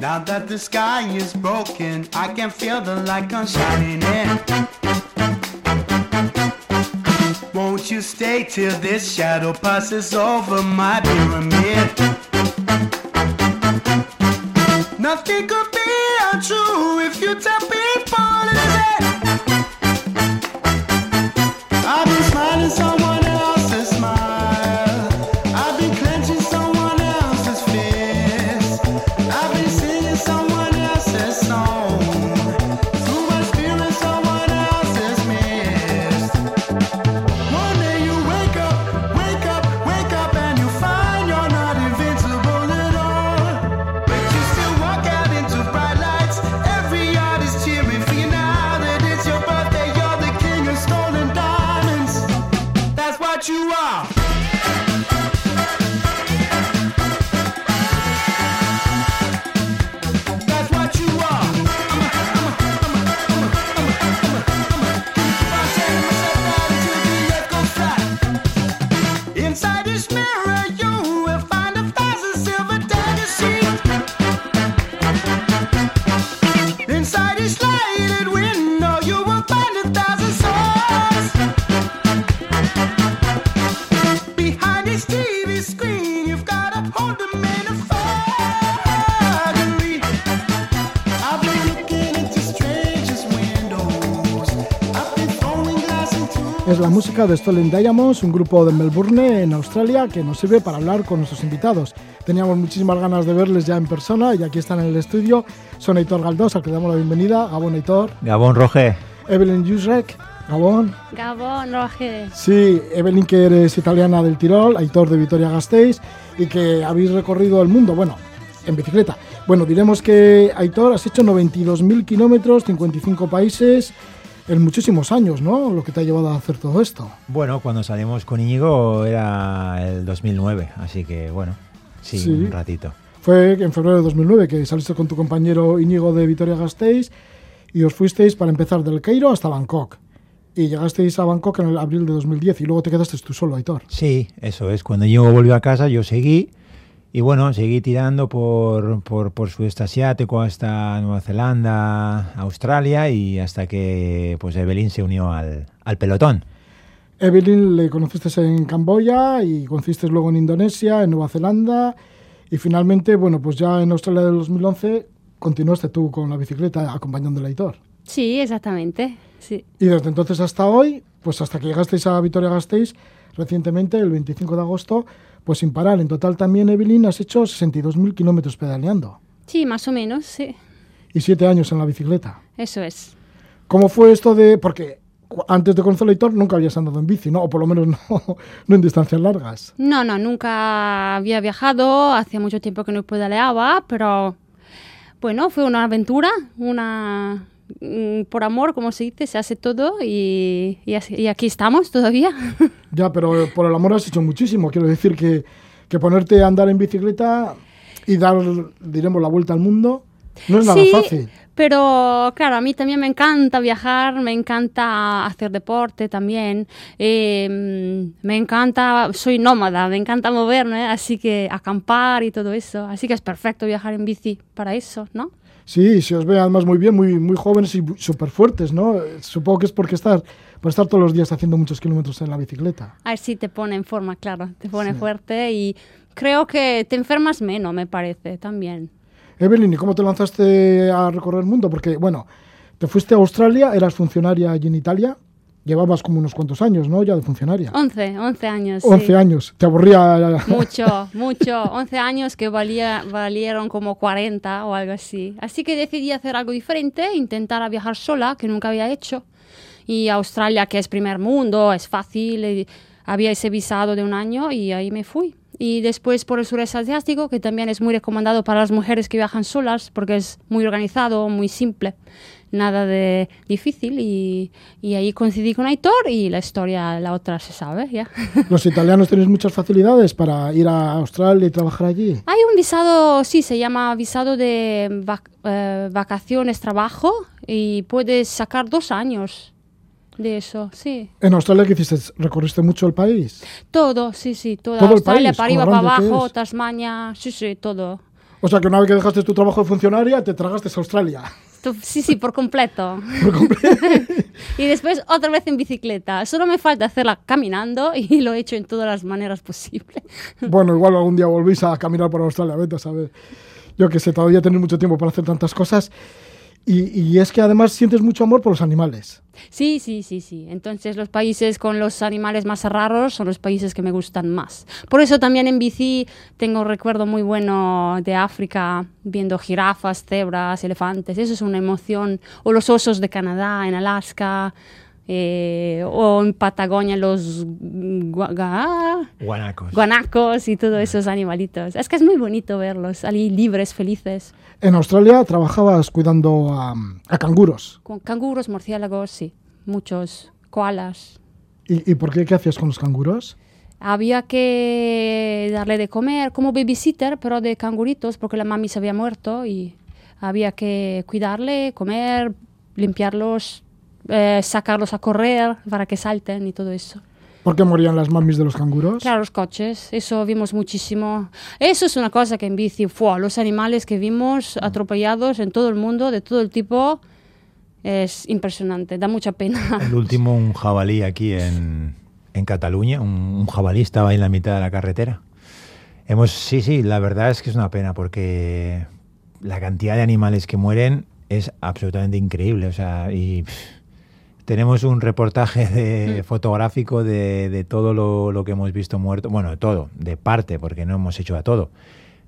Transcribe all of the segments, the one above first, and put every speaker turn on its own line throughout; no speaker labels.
Now that the sky is broken, I can feel the light come shining in. Won't you stay till this shadow passes over my pyramid? got
you música de Stolen Diamonds, un grupo de Melbourne, en Australia, que nos sirve para hablar con nuestros invitados. Teníamos muchísimas ganas de verles ya en persona y aquí están en el estudio. Son Aitor Galdós, al que damos la bienvenida. Gabón Aitor.
Gabón Roge.
Evelyn Jusrek. Gabón.
Gabón, Roge.
Sí, Evelyn, que eres italiana del Tirol, Aitor de Vitoria-Gasteiz y que habéis recorrido el mundo, bueno, en bicicleta. Bueno, diremos que Aitor has hecho 92.000 kilómetros, 55 países, en muchísimos años, ¿no? Lo que te ha llevado a hacer todo esto.
Bueno, cuando salimos con Íñigo era el 2009, así que bueno, sí,
Sí.
un ratito.
Fue en febrero de 2009 que saliste con tu compañero Íñigo de Vitoria-Gasteiz y os fuisteis para empezar del Cairo hasta Bangkok. Y llegasteis a Bangkok en el abril de 2010 y luego te quedaste tú solo, Aitor.
Sí, eso es. Cuando Íñigo volvió a casa yo seguí y bueno, seguí tirando por, por, por sudeste asiático hasta Nueva Zelanda, Australia y hasta que pues Evelyn se unió al, al pelotón.
Evelyn le conociste en Camboya y conociste luego en Indonesia, en Nueva Zelanda y finalmente, bueno, pues ya en Australia del 2011 continuaste tú con la bicicleta acompañando al Aitor.
Sí, exactamente. Sí.
Y desde entonces hasta hoy, pues hasta que llegasteis a Vitoria-Gasteiz recientemente, el 25 de agosto, pues sin parar. En total también, Evelyn, has hecho 62.000 kilómetros pedaleando
Sí, más o menos, sí.
y 7 años en la bicicleta.
Eso es.
¿Cómo fue esto de...? Porque antes de conocer al Aitor nunca habías andado en bici, ¿no? O por lo menos no, no en distancias largas.
No, no, nunca había viajado, hacía mucho tiempo que no pedaleaba, pero bueno, fue una aventura, una por amor, como se dice, se hace todo y, y así- y aquí estamos todavía.
Ya, pero por el amor has hecho muchísimo. Quiero decir que, que ponerte a andar en bicicleta y dar, diremos, la vuelta al mundo no es nada
sí,
fácil.
pero claro, a mí también me encanta viajar, me encanta hacer deporte también, eh, mm, me encanta, soy nómada, me encanta moverme, así que acampar y todo eso, así que es perfecto viajar en bici para eso, ¿no?
Sí, se os ve además muy bien, muy, muy jóvenes y súper fuertes, ¿no? Supongo que es porque estar, por estar todos los días haciendo muchos kilómetros en la bicicleta.
A ver si te pone en forma, claro, te pone
Sí.
fuerte y creo que te enfermas menos, me parece, también.
Evelyn, ¿y cómo te lanzaste a recorrer el mundo? Porque, bueno, te fuiste a Australia, eras funcionaria allí en Italia, llevabas como unos cuantos años, ¿no? Ya de funcionaria.
11, 11 años.
11
sí.
años. ¿Te aburría?
Mucho, mucho. 11 años que valía, valieron como 40 o algo así. Así que decidí hacer algo diferente, intentar viajar sola, que nunca había hecho. Y Australia, que es primer mundo, es fácil, y había ese visado de un año y ahí me fui. Y después por el sureste asiático, que también es muy recomendado para las mujeres que viajan solas, porque es muy organizado, muy simple, nada de difícil. Y, y ahí coincidí con Aitor y la historia, la otra se sabe, ya.
Los italianos tenéis muchas facilidades para ir a Australia y trabajar allí.
Hay un visado, sí, se llama visado de vac- eh, vacaciones, trabajo, y puedes sacar dos años. De eso, sí.
En Australia, ¿qué hiciste? ¿Recorriste mucho el país?
Todo, sí, sí, toda
Todo el
Australia,
país,
para arriba, para abajo. Tasmania, sí, sí, todo.
O sea, que una vez que dejaste tu trabajo de funcionaria, te tragaste a Australia.
Sí, sí, por completo. y después otra vez en bicicleta. Solo me falta hacerla caminando y lo he hecho en todas las maneras posibles.
Bueno, igual algún día volvéis a caminar por Australia, vete a saber. Yo que sé, todavía tenéis mucho tiempo para hacer tantas cosas. Y, es que además sientes mucho amor por los animales.
Sí, sí, sí, sí. Entonces los países con los animales más raros son los países que me gustan más. Por eso también en bici tengo un recuerdo muy bueno de África, viendo jirafas, cebras, elefantes. Eso es una emoción. O los osos de Canadá, en Alaska. Eh, o en Patagonia los
Guanacos.
guanacos y todos esos animalitos. Es que es muy bonito verlos ahí libres, felices.
En Australia trabajabas cuidando a, a canguros.
Con canguros, murciélagos, sí. Muchos. Koalas.
¿Y, y por qué? ¿Qué hacías con los canguros?
Había que darle de comer como babysitter, pero de canguritos, porque la mami se había muerto y había que cuidarle, comer, limpiarlos, eh, sacarlos a correr para que salten y todo eso.
¿Por qué morían las mamis de los canguros?
Claro, los coches, eso vimos muchísimo. Eso es una cosa que en bici, fue los animales que vimos atropellados en todo el mundo, de todo el tipo, es impresionante, da mucha pena.
El último, un jabalí aquí en, en Cataluña. Un, un jabalí estaba ahí en la mitad de la carretera. Hemos, sí, sí, la verdad es que es una pena porque la cantidad de animales que mueren es absolutamente increíble. O sea, y pff, tenemos un reportaje de, fotográfico de, de todo lo, lo que hemos visto muerto. Bueno, de todo, de parte, porque no hemos hecho a todo.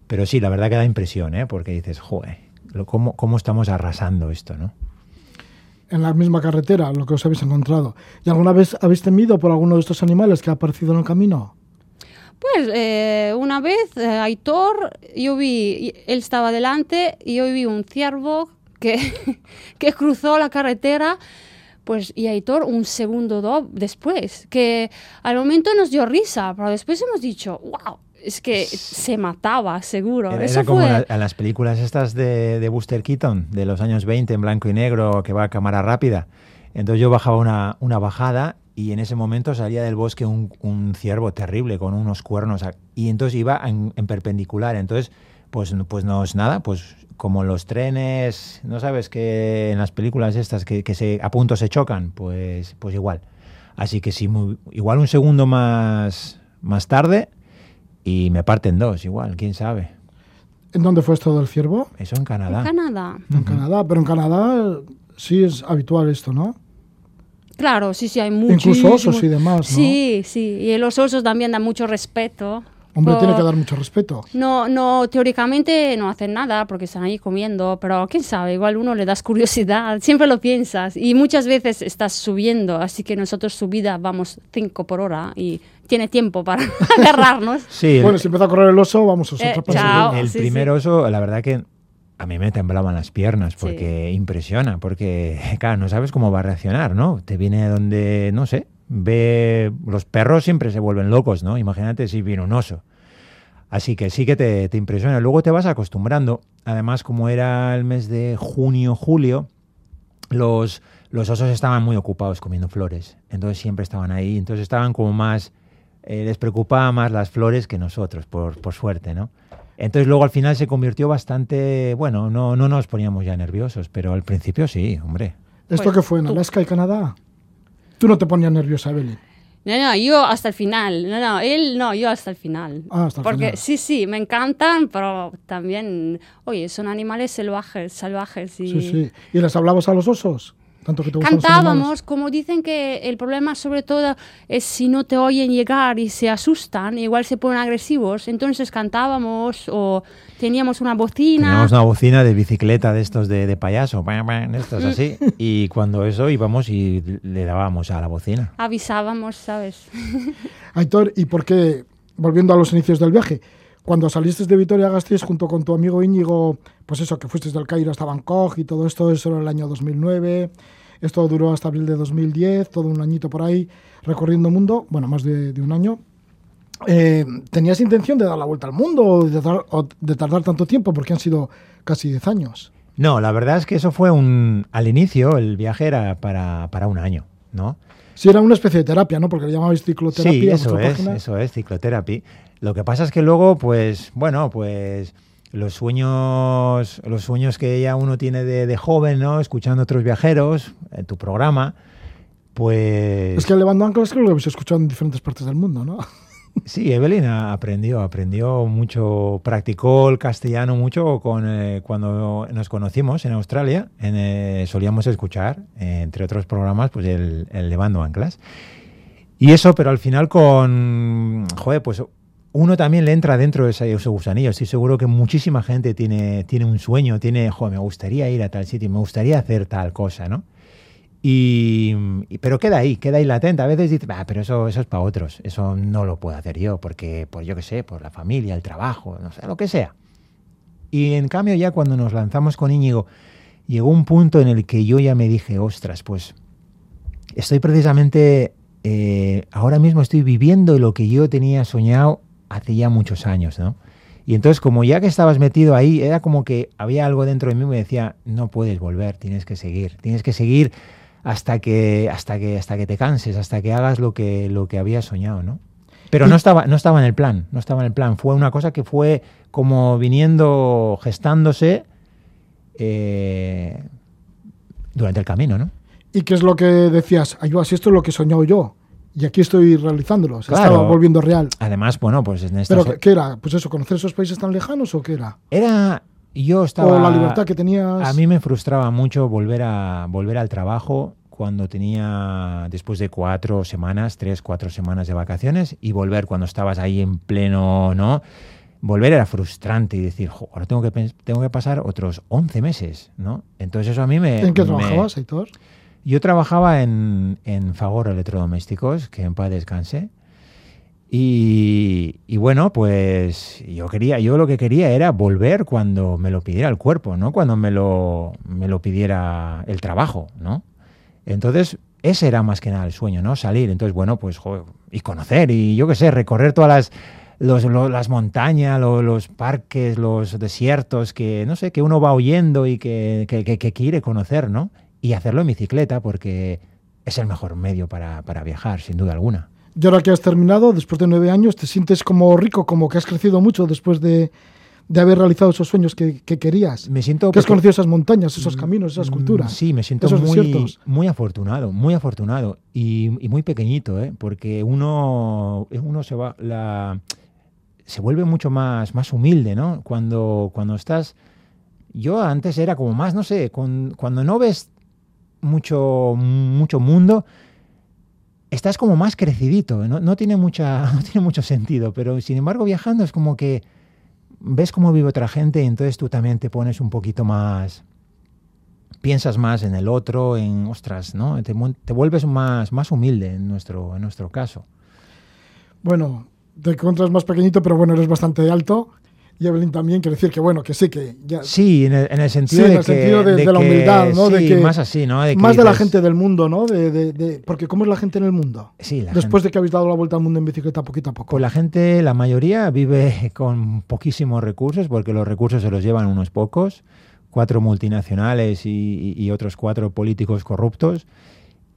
Pero sí, la verdad que da impresión, ¿eh? porque dices, joder, cómo, cómo estamos arrasando esto, ¿no?
En la misma carretera, lo que os habéis encontrado. ¿Y alguna vez habéis temido por alguno de estos animales que ha aparecido en el camino?
Pues eh, una vez, eh, Aitor, yo vi, él estaba delante y yo vi un ciervo que, que cruzó la carretera, pues y Aitor un segundo do- después, que al momento nos dio risa, pero después hemos dicho, wow, es que se mataba, seguro.
Era,
Eso
era como
fue...
la- en las películas estas de, de Buster Keaton, de los años 20, en blanco y negro, que va a cámara rápida. Entonces yo bajaba una, una bajada y en ese momento salía del bosque un, un ciervo terrible con unos cuernos. a- Y entonces iba en, en perpendicular. Entonces, pues, no- pues no es nada, pues como los trenes, ¿no sabes que en las películas estas que, que se, a punto se chocan? Pues, pues igual. Así que sí, muy- igual un segundo más, más tarde y me parten dos, igual, quién sabe.
¿En dónde fue esto del ciervo?
Eso en Canadá.
En Canadá.
En Canadá. Pero en Canadá sí es habitual esto, ¿no?
Claro, sí, sí, hay
Incluso
muchísimos.
osos y demás, ¿no?
Sí, sí, y los osos también dan mucho respeto.
Hombre, tiene que dar mucho respeto.
No, no, teóricamente no hacen nada porque están ahí comiendo, pero quién sabe, igual uno le das curiosidad, siempre lo piensas y muchas veces estás subiendo, así que nosotros subida vamos 5 por hora y tiene tiempo para agarrarnos.
Sí, el,
Bueno, si empieza a correr el oso, vamos a
Eh, chao.
el
sí,
primer
sí.
oso, la verdad que a mí me temblaban las piernas porque impresiona, porque claro, no sabes cómo va a reaccionar, ¿no? Te viene donde, no sé, ve, los perros siempre se vuelven locos, ¿no? Imagínate si viene un oso. Así que sí que te, te impresiona. Luego te vas acostumbrando. Además, como era el mes de junio, julio, los, los osos estaban muy ocupados comiendo flores. Entonces siempre estaban ahí. Entonces estaban como más, eh, les preocupaba más las flores que nosotros, por, por suerte, ¿no? Entonces luego al final se convirtió bastante, bueno, no, no nos poníamos ya nerviosos, pero al principio sí, hombre.
¿Esto
Pues,
qué fue en. Alaska y Canadá? Tú no te ponías nerviosa, Evelyn.
No, no, yo hasta el final. No, no, él no, yo hasta el final.
Ah, hasta el
Porque
final.
sí, sí, me encantan, pero también, oye, son animales salvajes, salvajes y
Sí, sí. ¿Y les hablabas a los osos? Tanto que te
cantábamos, como dicen que el problema sobre todo es si no te oyen llegar y se asustan, igual se ponen agresivos, entonces cantábamos o teníamos una bocina.
Teníamos una bocina de bicicleta de estos de, de payaso, estos así, y cuando eso íbamos y le dábamos a la bocina.
Avisábamos, ¿sabes?
Aitor, ¿y por qué, volviendo a los inicios del viaje, cuando saliste de Vitoria-Gasteiz junto con tu amigo Íñigo, pues eso, que fuiste del Cairo hasta Bangkok y todo esto, eso era el año 2009, esto duró hasta abril de 2010, todo un añito por ahí, recorriendo el mundo, bueno, más de, de un año. Eh, ¿Tenías intención de dar la vuelta al mundo o de, dar- o de tardar tanto tiempo? Porque han sido casi 10 años.
No, la verdad es que eso fue un... Al inicio el viaje era para, para un año. ¿no?
Sí, era una especie de terapia, ¿no? Porque le llamabais cicloterapia
Sí, eso es,
página.
eso es, cicloterapia. Lo que pasa es que luego, pues, bueno, pues los sueños, los sueños que ya uno tiene de, de joven, ¿no? Escuchando otros viajeros, en tu programa, pues...
Es que Levando Anclas creo que lo habéis escuchado en diferentes partes del mundo, ¿no?
Sí, Evelyn aprendió, aprendió mucho, practicó el castellano mucho con, eh, cuando nos conocimos en Australia. en, eh, solíamos escuchar, eh, entre otros programas, pues el, el Levando Anclas. Y eso, pero al final con, joder, pues uno también le entra dentro de ese gusanillo. Estoy seguro que muchísima gente tiene, tiene un sueño, tiene, joder, me gustaría ir a tal sitio, me gustaría hacer tal cosa, ¿no? Y, pero queda ahí, queda ahí latente. A veces dices, "Ah, pero eso, eso es para otros, eso no lo puedo hacer yo, porque, por yo qué sé, por la familia, el trabajo, no sé, lo que sea. Y en cambio ya cuando nos lanzamos con Íñigo, llegó un punto en el que yo ya me dije, ostras, pues estoy precisamente, eh, ahora mismo estoy viviendo lo que yo tenía soñado hace ya muchos años, ¿no? Y entonces como ya que estabas metido ahí, era como que había algo dentro de mí que me decía, no puedes volver, tienes que seguir, tienes que seguir hasta que, hasta que, hasta que te canses, hasta que hagas lo que, lo que habías soñado, ¿no? Pero no estaba, no estaba en el plan, no estaba en el plan. Fue una cosa que fue como viniendo, gestándose eh, durante el camino, ¿no?
¿Y qué es lo que decías? Ayuda, si esto es lo que he soñado yo. Y aquí estoy realizándolo. Se
Claro.
estaba volviendo real.
Además, bueno, pues en esta
¿Pero qué era? ¿Pues eso, conocer esos países tan lejanos o qué era?
era yo estaba
¿O la libertad que tenías?
A mí me frustraba mucho volver a volver al trabajo cuando tenía después de cuatro semanas, tres, cuatro semanas de vacaciones y volver cuando estabas ahí en pleno, ¿no? Volver era frustrante y decir, "Jo, ahora tengo que tengo que pasar otros 11 meses, ¿no? Entonces eso a mí me
¿En qué
me-
trabajabas, Aitor?
Yo trabajaba en, en Fagor Electrodomésticos, que en paz descanse. Y, bueno, pues yo quería, yo lo que quería era volver cuando me lo pidiera el cuerpo, ¿no? Cuando me lo, me lo pidiera el trabajo, ¿no? Entonces, ese era más que nada el sueño, ¿no? Salir. Entonces, bueno, pues, y conocer, y yo qué sé, recorrer todas las, los- lo- las montañas, lo- los parques, los desiertos, que, no sé, que uno va oyendo y que, que- que- que quiere conocer, ¿no? Y hacerlo en bicicleta, porque es el mejor medio para, para viajar, sin duda alguna.
Y ahora que has terminado, después de nueve años, ¿te sientes como rico, como que has crecido mucho después de, de haber realizado esos sueños que, que querías?
Me siento...
Que has conocido esas montañas, esos caminos, esas
Mm,
culturas.
Sí, me siento
esos
muy,
desiertos.
muy afortunado, muy afortunado y, y muy pequeñito, ¿eh? porque uno, uno se va, la, se vuelve mucho más, más humilde, ¿no? Cuando, cuando estás, yo antes era como más, no sé, con- cuando no ves mucho, mucho mundo, estás como más crecidito, ¿no? No tiene, mucha, no tiene mucho sentido, pero sin embargo viajando es como que ves cómo vive otra gente y entonces tú también te pones un poquito más, piensas más en el otro, en, ostras, ¿no? Te, te vuelves más, más humilde en nuestro, en nuestro caso.
Bueno, te encuentras más pequeñito, pero bueno, eres bastante alto. Y Evelyn también, quiere decir que bueno, que sí, que ya...
Sí, en el, en el sentido
Sí, en
de
el
que...
sentido de- de la humildad, ¿no? De
sí,
que-
más así, ¿no? De que
más de la gente del mundo, ¿no? De, de- de- porque ¿cómo es la gente en el mundo?
Sí, la
Después
gente-
de que habéis dado la vuelta al mundo en bicicleta poquito a poco.
Pues la gente, la mayoría, vive con poquísimos recursos, porque los recursos se los llevan unos pocos, cuatro multinacionales y, y otros cuatro políticos corruptos.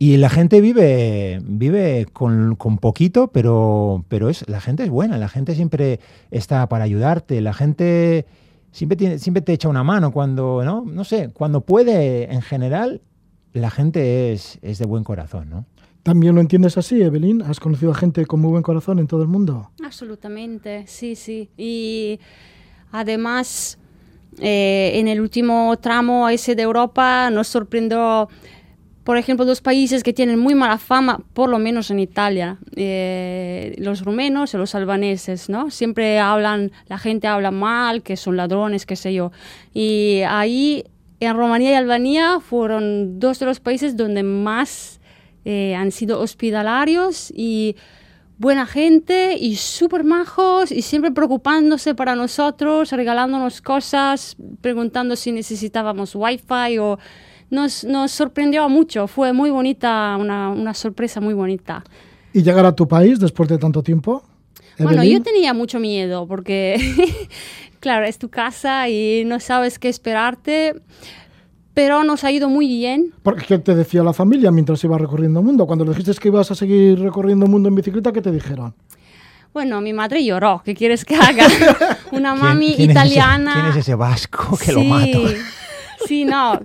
Y la gente vive, vive con, con poquito, pero, pero es, la gente es buena, la gente siempre está para ayudarte, la gente siempre, tiene, siempre te echa una mano cuando, ¿no? No sé, cuando puede, en general, la gente es, es de buen corazón, ¿no?
¿También lo entiendes así, Evelyn? ¿Has conocido a gente con muy buen corazón en todo el mundo?
Absolutamente, sí, sí. Y además, eh, en el último tramo ese de Europa nos sorprendió, por ejemplo, dos países que tienen muy mala fama, por lo menos en Italia, eh, los rumenos y los albaneses, ¿no? Siempre hablan, la gente habla mal, que son ladrones, qué sé yo. Y ahí, en Rumanía y Albania, fueron dos de los países donde más eh, han sido hospitalarios y buena gente y súper majos y siempre preocupándose para nosotros, regalándonos cosas, preguntando si necesitábamos wifi o nos, nos sorprendió mucho, fue muy bonita, una, una sorpresa muy bonita.
¿Y llegar a tu país después de tanto tiempo?
Bueno,
Evelyn?
yo tenía mucho miedo porque, claro, es tu casa y no sabes qué esperarte, pero nos ha ido muy bien.
Porque, ¿Qué te decía la familia mientras ibas recorriendo el mundo? Cuando le dijiste que ibas a seguir recorriendo el mundo en bicicleta, ¿qué te dijeron?
Bueno, mi madre lloró, ¿qué quieres que haga? Una
¿Quién-
mami
quién es ese-
italiana.
¿Quién es ese vasco que lo
sí,
mato?
Sí, no.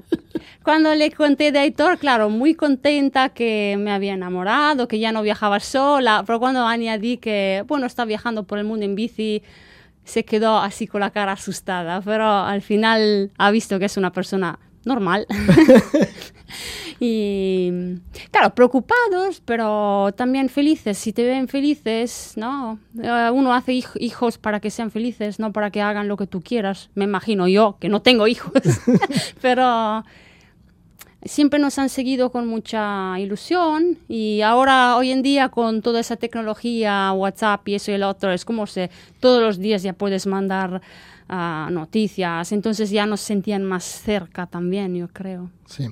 Cuando le conté de Aitor, claro, muy contenta que me había enamorado, que ya no viajaba sola, pero cuando añadí que, bueno, está viajando por el mundo en bici, se quedó así con la cara asustada, pero al final ha visto que es una persona normal. y claro, preocupados, pero también felices. Si te ven felices, ¿no? Eh, uno hace hij- hijos para que sean felices, no para que hagan lo que tú quieras. Me imagino yo, que no tengo hijos, pero siempre nos han seguido con mucha ilusión y ahora hoy en día con toda esa tecnología, WhatsApp y eso y el otro, es como si todos los días ya puedes mandar ah, noticias, entonces ya nos sentían más cerca también, yo creo.
Sí.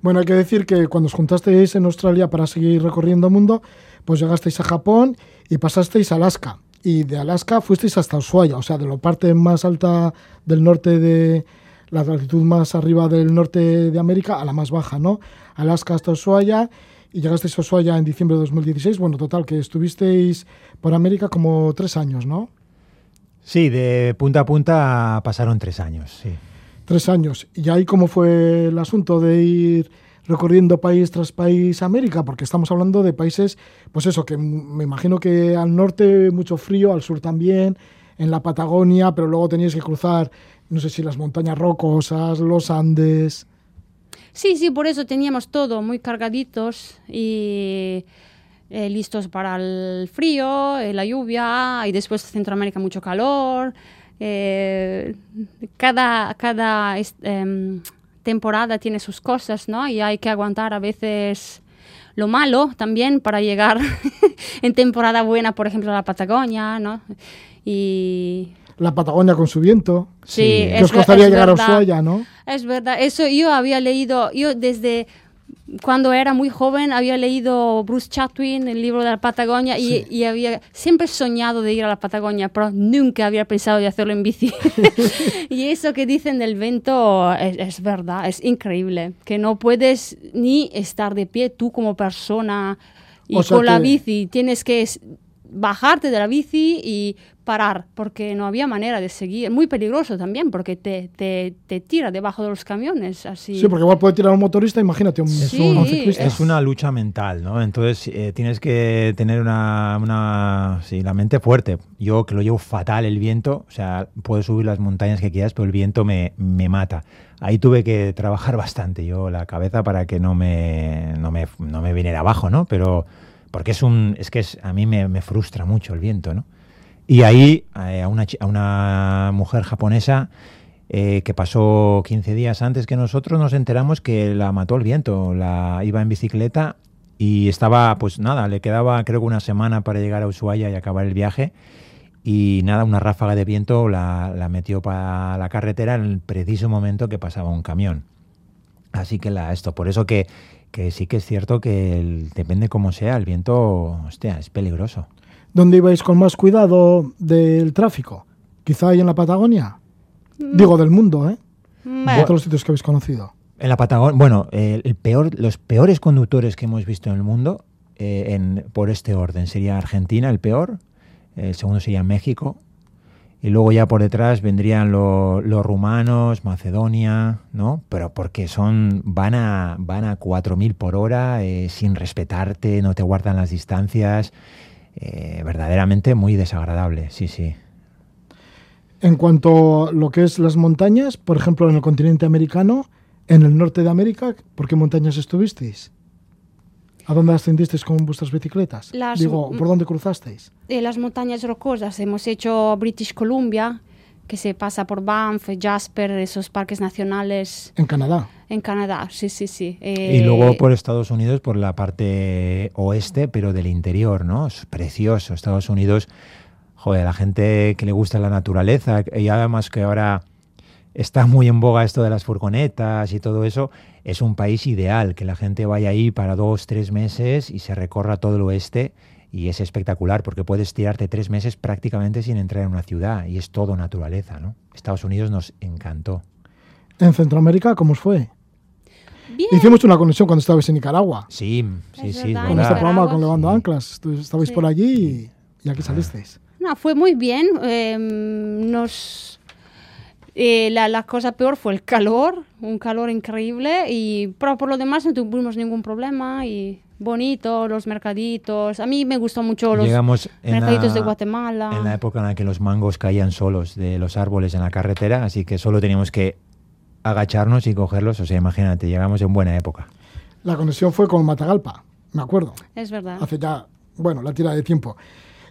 Bueno, hay que decir que cuando os juntasteis en Australia para seguir recorriendo el mundo, pues llegasteis a Japón y pasasteis a Alaska. Y de Alaska fuisteis hasta Ushuaia, o sea, de la parte más alta del norte de la altitud más arriba del norte de América a la más baja, ¿no? Alaska hasta Ushuaia y llegasteis a Ushuaia en diciembre de 2016. Bueno, total, que estuvisteis por América como tres años, ¿no?
Sí, de punta a punta pasaron tres años, sí.
Tres años. ¿Y ahí cómo fue el asunto de ir recorriendo país tras país América? Porque estamos hablando de países, pues eso, que me imagino que al norte mucho frío, al sur también, en la Patagonia, pero luego teníais que cruzar, no sé si las montañas rocosas, los Andes.
Sí, sí, por eso teníamos todo muy cargaditos y eh, listos para el frío, eh, la lluvia y después Centroamérica mucho calor. Eh, cada cada em, temporada tiene sus cosas, ¿no? Y hay que aguantar a veces lo malo también para llegar en temporada buena, por ejemplo, a la Patagonia, ¿no? Y
La Patagonia con su viento.
sí,
Que
Que os
ver-
costaría
es
llegar a
verdad.
Ushuaia, ¿no?
Es verdad, eso yo había leído, yo desde cuando era muy joven había leído Bruce Chatwin, el libro de la Patagonia, y, y había siempre soñado de ir a la Patagonia, pero nunca había pensado de hacerlo en bici. y eso que dicen del viento es, es verdad, es increíble, que no puedes ni estar de pie tú como persona y
O sea
con la bici, tienes que bajarte de la bici y parar, porque no había manera de seguir. Muy peligroso también, porque te, te, te tira debajo de los camiones. Así.
Sí, porque igual puede tirar un motorista, imagínate, un,
Sí,
un ciclista.
Es una lucha mental, ¿no? Entonces eh, tienes que tener una, una sí, la mente fuerte. Yo que lo llevo fatal el viento, o sea, puedo subir las montañas que quieras, pero el viento me, me mata. Ahí tuve que trabajar bastante yo la cabeza para que no me, no me, no me viniera abajo, ¿no? Pero porque es un, es que es, a mí me, me frustra mucho el viento, ¿no? Y ahí eh, a, una, a una mujer japonesa eh, que pasó 15 días antes que nosotros nos enteramos que la mató el viento. La iba en bicicleta y estaba, pues nada, le quedaba creo que una semana para llegar a Ushuaia y acabar el viaje. Y nada, una ráfaga de viento la, la metió para la carretera en el preciso momento que pasaba un camión. Así que la, esto, por eso que, que sí que es cierto que el- depende cómo sea, el viento, hostia, es peligroso.
¿Dónde ibais con más cuidado del tráfico? Quizá ahí en la Patagonia. Digo, del mundo, ¿eh? De
Bueno,
todos los sitios que habéis conocido.
En la Patagonia, bueno, el, el peor, los peores conductores que hemos visto en el mundo, eh, en, por este orden, sería Argentina el peor, el segundo sería México, y luego ya por detrás vendrían lo- los rumanos, Macedonia, ¿no? Pero porque son, van a, van a 4.000 por hora, eh, sin respetarte, no te guardan las distancias, eh, verdaderamente muy desagradable, sí, sí.
En cuanto a lo que es las montañas, por ejemplo, en el continente americano, en el norte de América, ¿por qué montañas estuvisteis? ¿A dónde ascendisteis con vuestras bicicletas?
Las-
Digo, ¿por dónde cruzasteis?
en las montañas rocosas hemos hecho British Columbia, que se pasa por Banff, Jasper, esos parques nacionales
En Canadá.
en Canadá. Sí, sí, sí.
Y
Eh,
luego por Estados Unidos, por la parte oeste, pero del interior, ¿no? Es precioso. Estados Unidos, joder, la gente que le gusta la naturaleza, y además que ahora está muy en boga esto de las furgonetas y todo eso, es un país ideal, que la gente vaya ahí para dos, tres meses y se recorra todo el oeste. Y es espectacular porque puedes tirarte tres meses prácticamente sin entrar en una ciudad y es todo naturaleza, ¿no? Estados Unidos nos encantó.
En Centroamérica, ¿cómo os fue?
Bien.
Hicimos una conexión cuando estabais en Nicaragua.
Sí, sí, sí.
verdad,
Con este programa, con Levando
sí.
Anclas. Estabais
Sí.
por allí y, y aquí salisteis.
No, fue muy bien. eh, nos eh, la, la cosa peor fue el calor, un calor increíble, y pero por lo demás no tuvimos ningún problema y bonito, los mercaditos. A mí me gustó mucho los
Llegamos
mercaditos
la-
de Guatemala.
En la época en la que los mangos caían solos de los árboles en la carretera, así que solo teníamos que agacharnos y cogerlos. O sea, imagínate, llegamos en buena época.
La conexión fue con Matagalpa, me acuerdo.
Es verdad.
Hace ya, bueno, la tira de tiempo.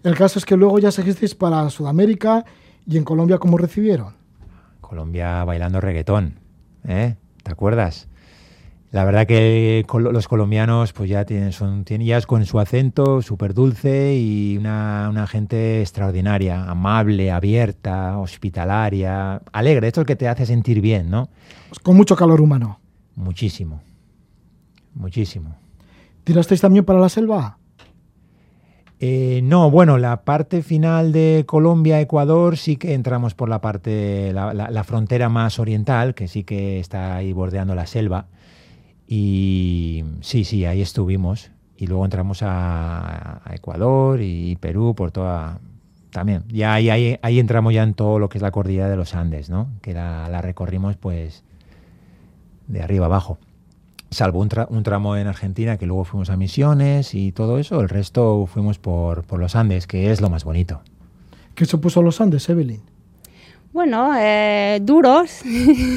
El caso es que luego ya seguisteis para Sudamérica y en Colombia, ¿cómo recibieron?
Colombia bailando reggaetón, ¿eh? ¿Te acuerdas? La verdad que los colombianos pues ya tienen, son, tienen ya es con su acento súper dulce y una, una gente extraordinaria, amable, abierta, hospitalaria, alegre. Esto es lo que te hace sentir bien, ¿no?
Pues con mucho calor humano.
Muchísimo, muchísimo.
¿Tirasteis también para la selva?
Eh, no, bueno, la parte final de Colombia-Ecuador sí que entramos por la parte, la, la- la frontera más oriental, que sí que está ahí bordeando la selva. Y sí, sí, ahí estuvimos. Y luego entramos a, a Ecuador y Perú por toda... También, ya ahí, ahí, ahí entramos ya en todo lo que es la cordillera de los Andes, ¿no? Que la, la recorrimos pues de arriba abajo. Salvo un, tra- un tramo en Argentina que luego fuimos a Misiones y todo eso, el resto fuimos por, por los Andes, que es lo más bonito.
¿Qué supuso los Andes, Evelyn?
Bueno, eh, duros.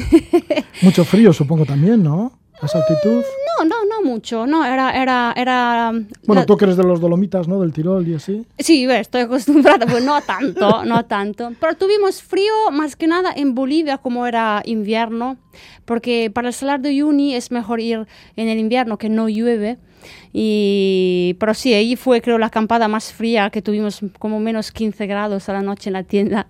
Mucho frío, supongo también, ¿no? Esa altitud.
No, no, no mucho. No, era, era, era.
Bueno,
la-
tú que eres de los Dolomitas, ¿no? Del Tirol y así.
Sí, estoy acostumbrada, pues no tanto, no tanto. Pero tuvimos frío más que nada en Bolivia como era invierno, porque para el Salar de Uyuni es mejor ir en el invierno que no llueve. Y, pero sí, ahí fue creo la acampada más fría que tuvimos como menos 15 grados a la noche en la tienda.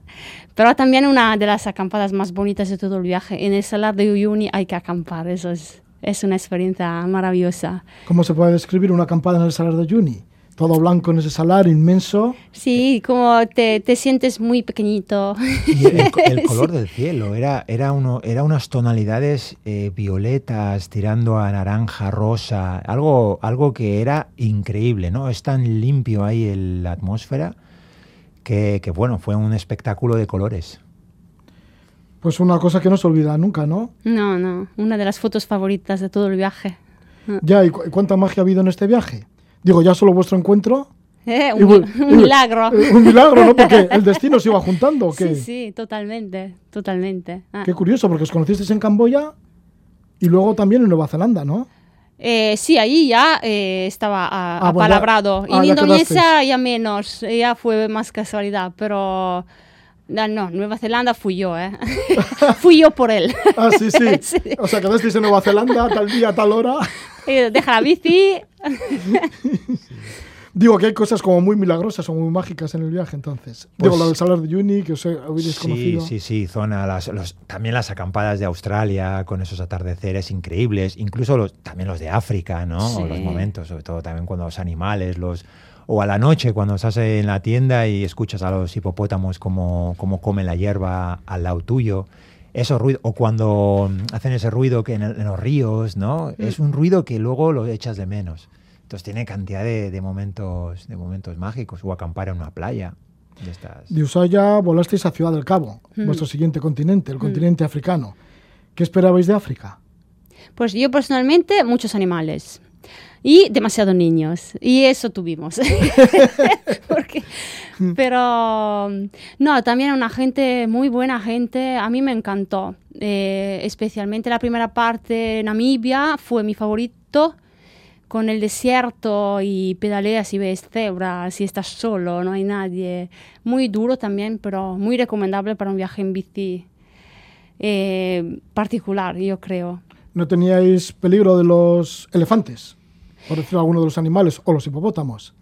Pero también una de las acampadas más bonitas de todo el viaje. En el Salar de Uyuni hay que acampar, eso es, es una experiencia maravillosa.
¿Cómo se puede describir una acampada en el Salar de Uyuni? Todo blanco en ese salar inmenso.
Sí, como te, te sientes muy pequeñito.
Y el, co- el color del cielo era, era, uno, era unas tonalidades eh, violetas tirando a naranja, rosa, algo, algo que era increíble, ¿no? Es tan limpio ahí el- la atmósfera que, que, bueno, fue un espectáculo de colores.
Pues una cosa que no se olvida nunca, ¿no?
No, no, una de las fotos favoritas de todo el viaje.
Ya, ¿y cu- cuánta magia ha habido en este viaje? Digo, ya solo vuestro encuentro.
Eh, un, milagro.
eh, Un milagro, ¿no? Porque el destino se iba juntando, ¿o qué?
Sí, sí, totalmente, totalmente. Ah.
Qué curioso, porque os conocisteis en Camboya y luego también en Nueva Zelanda, ¿no?
Eh, sí, ahí ya eh, estaba ah,
Ah,
apalabrado.
ah,
en Indonesia ya menos, ya fue más casualidad, pero... No, no, Nueva Zelanda fui yo, ¿eh? fui yo por él.
Ah, sí, sí.
Sí.
O sea, quedasteis en Nueva Zelanda tal día, tal hora.
Eh, Deja la bici.
Digo que hay cosas como muy milagrosas o muy mágicas en el viaje, entonces. Digo,
Pues-
lo del Salar de Uyuni, que os he- habéis
Sí,
conocido.
sí, sí, zona, las, los- también las acampadas de Australia con esos atardeceres increíbles, incluso los, también los de África, ¿no?
Sí.
Los momentos, sobre todo también cuando los animales, los o a la noche cuando estás en la tienda y escuchas a los hipopótamos como, como comen la hierba al lado tuyo. Esos ruidos, o cuando mm, hacen ese ruido que en, el- en los ríos, ¿no? Es un ruido que luego lo echas de menos. Entonces tiene cantidad de, de momentos, de momentos mágicos, o acampar en una playa. De estas.
De Ushuaia volasteis a Ciudad del Cabo,
Mm.
vuestro siguiente continente, el continente africano. ¿Qué esperabais de África?
Pues yo personalmente, muchos animales. Y demasiados niños. Y eso tuvimos. Porque- pero no, también una gente, muy buena gente. A mí me encantó. Eh, especialmente la primera parte, Namibia, fue mi favorito. Con el desierto y pedaleas y ves cebras y estás solo, no hay nadie. Muy duro también, pero muy recomendable para un viaje en bici eh, particular, yo creo.
¿No teníais peligro de los elefantes? Por decirlo alguno de los animales, o los hipopótamos.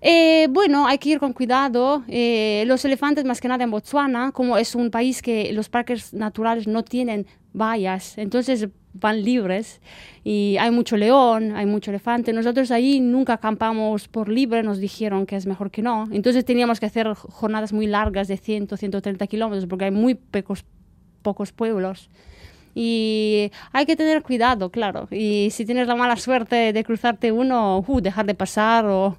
Eh, bueno, hay que ir con cuidado. Eh, los elefantes, más que nada en Botswana, como es un país que los parques naturales no tienen vallas, entonces van libres y hay mucho león, hay mucho elefante. Nosotros ahí nunca acampamos por libre, nos dijeron que es mejor que no. Entonces teníamos que hacer jornadas muy largas de 100, 130 kilómetros porque hay muy pocos, pocos pueblos. Y hay que tener cuidado, claro. Y si tienes la mala suerte de cruzarte uno, uh, dejar de pasar o...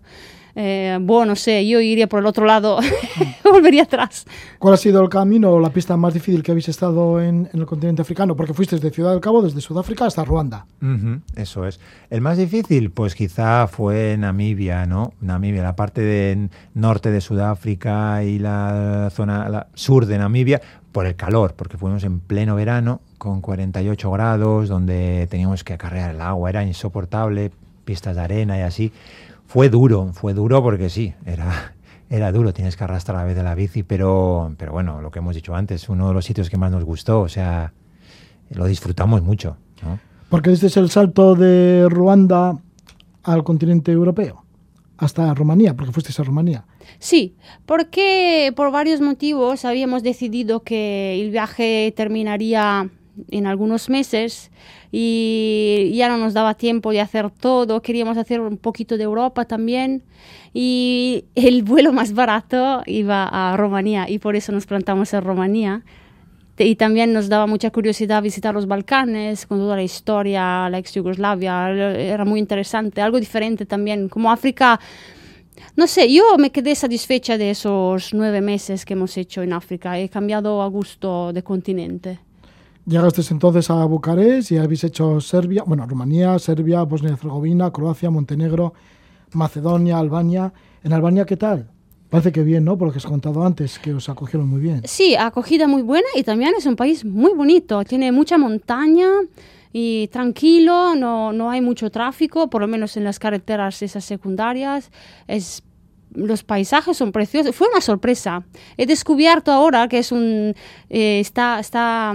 Eh, bueno, no sé, yo iría por el otro lado, volvería atrás.
¿Cuál ha sido el camino o la pista más difícil que habéis estado en, en el continente africano? Porque fuisteis de Ciudad del Cabo, desde Sudáfrica hasta Ruanda.
Ujú, eso es. El más difícil, pues quizá fue Namibia, ¿no? Namibia, la parte de norte de Sudáfrica y la zona la sur de Namibia, por el calor, porque fuimos en pleno verano con 48 grados, donde teníamos que acarrear el agua, era insoportable, pistas de arena y así. Fue duro, fue duro porque sí, era, era duro, tienes que arrastrar a vez de la bici, pero, pero bueno, lo que hemos dicho antes, uno de los sitios que más nos gustó, o sea, lo disfrutamos mucho, ¿no?
Porque este es el salto de Ruanda al continente europeo, hasta Rumanía, porque fuisteis a Rumanía.
Sí, porque por varios motivos habíamos decidido que el viaje terminaría en algunos meses y ya no nos daba tiempo de hacer todo, queríamos hacer un poquito de Europa también y el vuelo más barato iba a Rumanía y por eso nos plantamos en Rumanía. Y también nos daba mucha curiosidad visitar los Balcanes, con toda la historia, la ex Yugoslavia, era muy interesante, algo diferente también, como África. No sé, yo me quedé satisfecha de esos nueve meses que hemos hecho en África. He cambiado a gusto de continente.
Llegasteis entonces a Bucarest y habéis hecho Serbia, bueno, Rumanía, Serbia, Bosnia y Herzegovina, Croacia, Montenegro, Macedonia, Albania. ¿En Albania qué tal? Parece que bien, ¿no? Por lo que has contado antes, que os acogieron muy bien.
Sí, acogida muy buena y también es un país muy bonito. Tiene mucha montaña y tranquilo, no, no hay mucho tráfico, por lo menos en las carreteras esas secundarias. Es los paisajes son preciosos. Fue una sorpresa. He descubierto ahora que es un eh, está está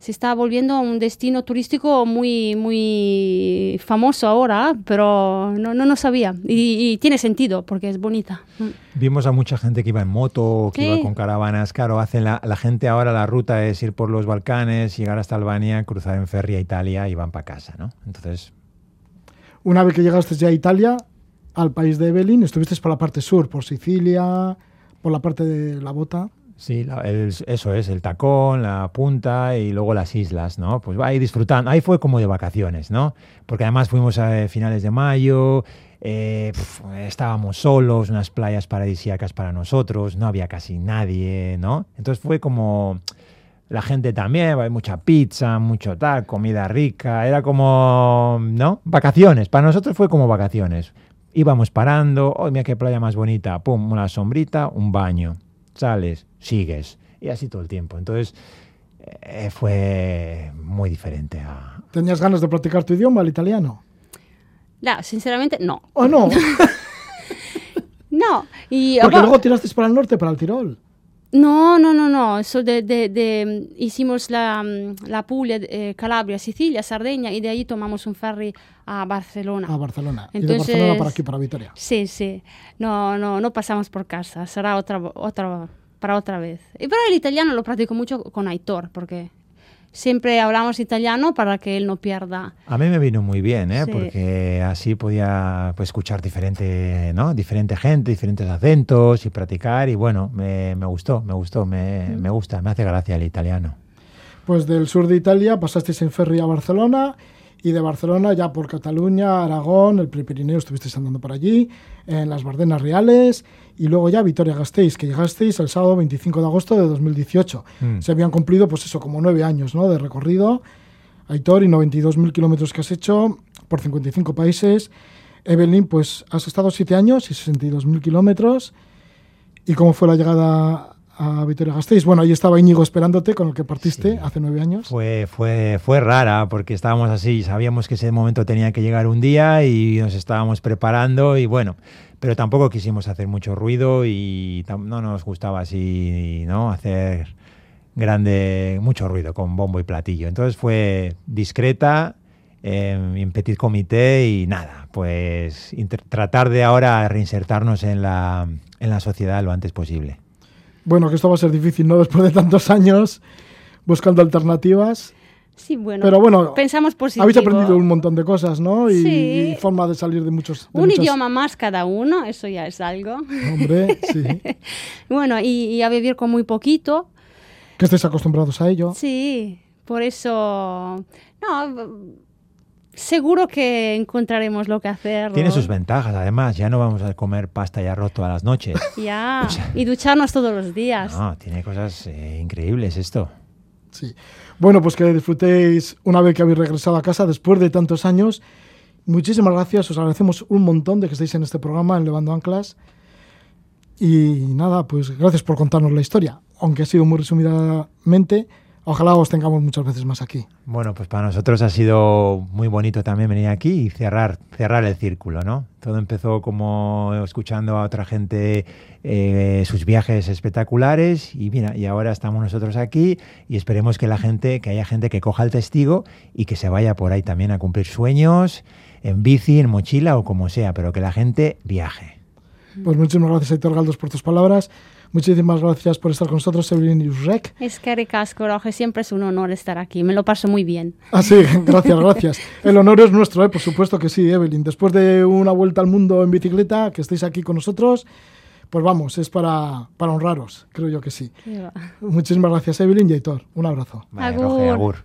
se está volviendo un destino turístico muy muy famoso ahora, pero no no, no sabía y, y tiene sentido porque es bonita. Mm.
Vimos a mucha gente que iba en moto, que
Sí.
iba con caravanas. Claro, hacen la, la gente ahora la ruta es ir por los Balcanes, llegar hasta Albania, cruzar en ferry a Italia y van para casa, ¿no? Entonces,
Una vez que llegasteis ya a Italia, al país de Evelyn, estuvisteis por la parte sur, por Sicilia, por la parte de la bota.
Sí, la- el- eso es, el tacón, la punta y luego las islas, ¿no? Pues ahí disfrutando. Ahí fue como de vacaciones, ¿no? Porque además fuimos a finales de mayo, eh, estábamos solos, unas playas paradisíacas para nosotros, no había casi nadie, ¿no? Entonces fue como la gente también, mucha pizza, mucho tal, comida rica, era como, ¿no? Vacaciones, para nosotros fue como vacaciones. Íbamos parando, oh, mira qué playa más bonita, pum, una sombrita, un baño, sales, sigues, y así todo el tiempo. Entonces eh, fue muy diferente a...
¿Tenías ganas de practicar tu idioma, el italiano?
No, sinceramente no.
¿O no?
No, y
Porque
bueno,
luego tirasteis para el norte, para el Tirol.
No, no, no, no. Eso de, de- de- hicimos la, mm, la Puglia, eh, Calabria, Sicilia, Sardeña y de ahí tomamos un ferry a Barcelona.
A Barcelona. y de
Entonces-
Barcelona para aquí, para Vitoria.
Sí, sí. No, no, no pasamos por casa. Será otra, otra, para otra vez. Y pero el italiano lo practico mucho con Aitor, porque siempre hablamos italiano para que él no pierda.
A mí me vino muy bien, ¿eh?
Sí.
porque así podía pues, escuchar diferente, ¿no? diferente gente, diferentes acentos y practicar y bueno, me, me gustó, me gustó, me, me gusta, me hace gracia el italiano.
Pues del sur de Italia pasasteis en ferry a Barcelona y de Barcelona ya por Cataluña, Aragón, el Prepirineo estuvisteis andando por allí, en las Bardenas Reales y luego ya Vitoria-Gasteiz, que llegasteis el sábado 25 de agosto de 2018.
Mm.
Se habían cumplido, pues eso, como nueve años ¿no? de recorrido. Aitor, y 92.000 kilómetros que has hecho por 55 países. Evelyn, pues has estado siete años y 62.000 kilómetros. ¿Y cómo fue la llegada a Vitoria-Gasteiz? Bueno, ahí estaba Íñigo esperándote, con el que partiste
Sí.
hace nueve años.
Fue, fue, fue rara porque estábamos así, sabíamos que ese momento tenía que llegar un día y nos estábamos preparando y bueno, pero tampoco quisimos hacer mucho ruido y no nos gustaba así, ¿no? Hacer grande, mucho ruido con bombo y platillo. Entonces fue discreta, eh, en petit comité y nada, pues tratar de ahora reinsertarnos en la, en la sociedad lo antes posible.
Bueno, que esto va a ser difícil, ¿no? Después de tantos años buscando alternativas.
Sí, bueno.
Pero bueno,
pensamos positivo.
habéis aprendido un montón de cosas, ¿no? Y,
Sí.
y forma de salir de muchos... de
Un
muchas-
idioma más cada uno, eso ya es algo.
Hombre, sí.
Bueno, y, y a vivir con muy poquito.
Que estéis acostumbrados a ello.
Sí, Por eso, no, seguro que encontraremos lo que hacer.
Tiene sus ventajas, además. Ya no vamos a comer pasta y arroz todas las noches.
Ya, y ducharnos todos los días.
No, tiene cosas eh, increíbles esto.
Sí. Bueno, pues que disfrutéis una vez que habéis regresado a casa después de tantos años. Muchísimas gracias, os agradecemos un montón de que estéis en este programa, en Levando Anclas. Y nada, pues gracias por contarnos la historia, aunque ha sido muy resumidamente. Ojalá os tengamos muchas veces más aquí.
Bueno, pues para nosotros ha sido muy bonito también venir aquí y cerrar, cerrar el círculo, ¿no? Todo empezó como escuchando a otra gente eh, sus viajes espectaculares y mira, y ahora estamos nosotros aquí y esperemos que la gente, que haya gente que coja el testigo y que se vaya por ahí también a cumplir sueños en bici, en mochila o como sea, pero que la gente viaje.
Pues muchísimas gracias, Aitor Galdos, por tus palabras. Muchísimas gracias por estar con nosotros, Evelyn Yusrek.
Es que ricasco, Roge, siempre es un honor estar aquí. Me lo paso muy bien.
Ah, sí, gracias, gracias. El honor es nuestro, ¿eh? por supuesto que sí, Evelyn. Después de una vuelta al mundo en bicicleta, que estéis aquí con nosotros, pues vamos, es para, para honraros, creo yo que sí. Muchísimas gracias, Evelyn y Aitor. Un abrazo.
Vale,
Agur.
Roge, agur.